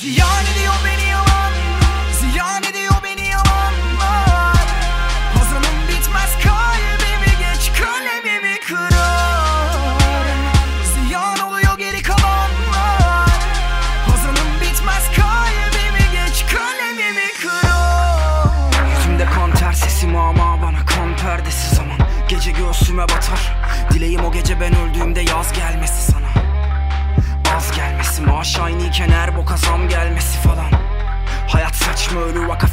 Ziyan ediyor beni yalan Ziyan ediyor beni yalanlar Hazanım bitmez kalbimi geç kalemimi kırar. Ziyan oluyor geri kalanlar. Hazanım bitmez kalbimi geç kalemimi kırar. Yüzümde kan ter sesim ama bana kan perdesi zaman. Gece göğsüme batar. Dileğim o gece ben öldüğümde yaz gelmesi sana. Az gelmesi maaş aynıyken her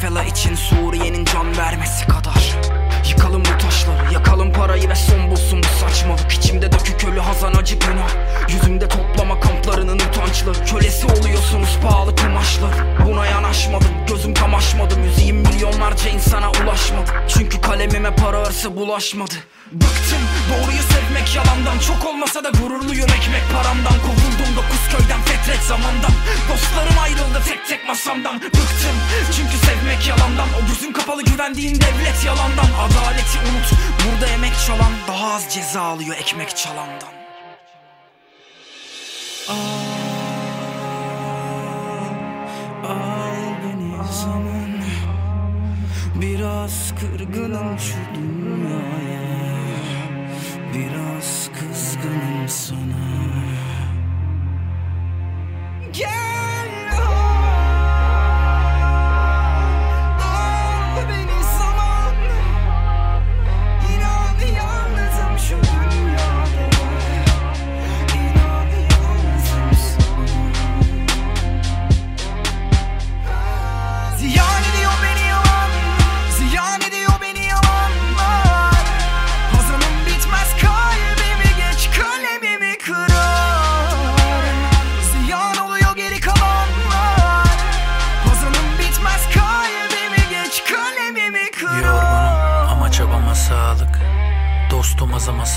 vakafela için Suriye'nin can vermesi kadar. Yıkalım bu taşları yakalım parayı ve son bulsun bu saçmalık İçimde dökük ölü hazan acı günah. Yüzümde toplama kamplarının utançları. Kölesi oluyorsunuz pahalı kumaşlar. Buna yanaşmadım gözüm kamaşmadı Müziğim milyonlarca insana ulaşmadı. Çünkü kalemime para hırsı bulaşmadı. Bıktım doğruyu sevmek yalandan. Çok olmasa da gururluyum ekmek paramdan. Kovuldum dokuz köyden fetret zamandan. Dostlarım masamdan Bıktım. Çünkü sevmek yalandan O gözün kapalı güvendiğin devlet yalandan. Adaleti unut burada emek çalan Daha az ceza alıyor ekmek çalandan. Al, al beni zaman. Biraz kırgınım şu dünyaya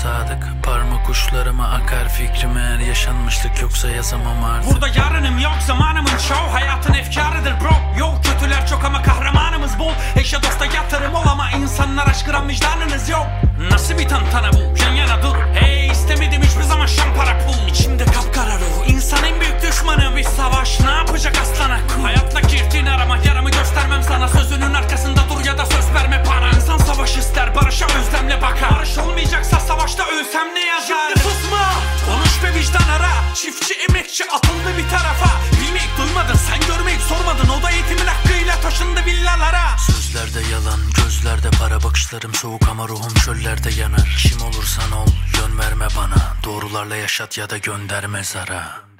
sadık Parmak uçlarıma akar fikrim eğer yaşanmışlık yoksa yazamam artık. Burada yarınım yok zamanımın çoğu Hayatın efkarıdır bro. Yok kötüler çok ama kahramanımız bol. Eşe dosta yatırım ol ama insanlar aşkıran vicdanınız yok. Nasıl bir tantana bu? Yan yana dur Çiftçi emekçi atıldı bir tarafa. Bilmeyip duymadın sen görmeyip sormadın. O da eğitimin hakkıyla taşındı villalara. Sözlerde yalan gözlerde para. Bakışlarım soğuk ama ruhum çöllerde yanar. Kim olursan ol yön verme bana. Doğrularla yaşat ya da gönder mezara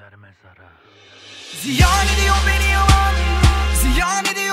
Ziyan ediyor beni yalan. Ziyan ediyor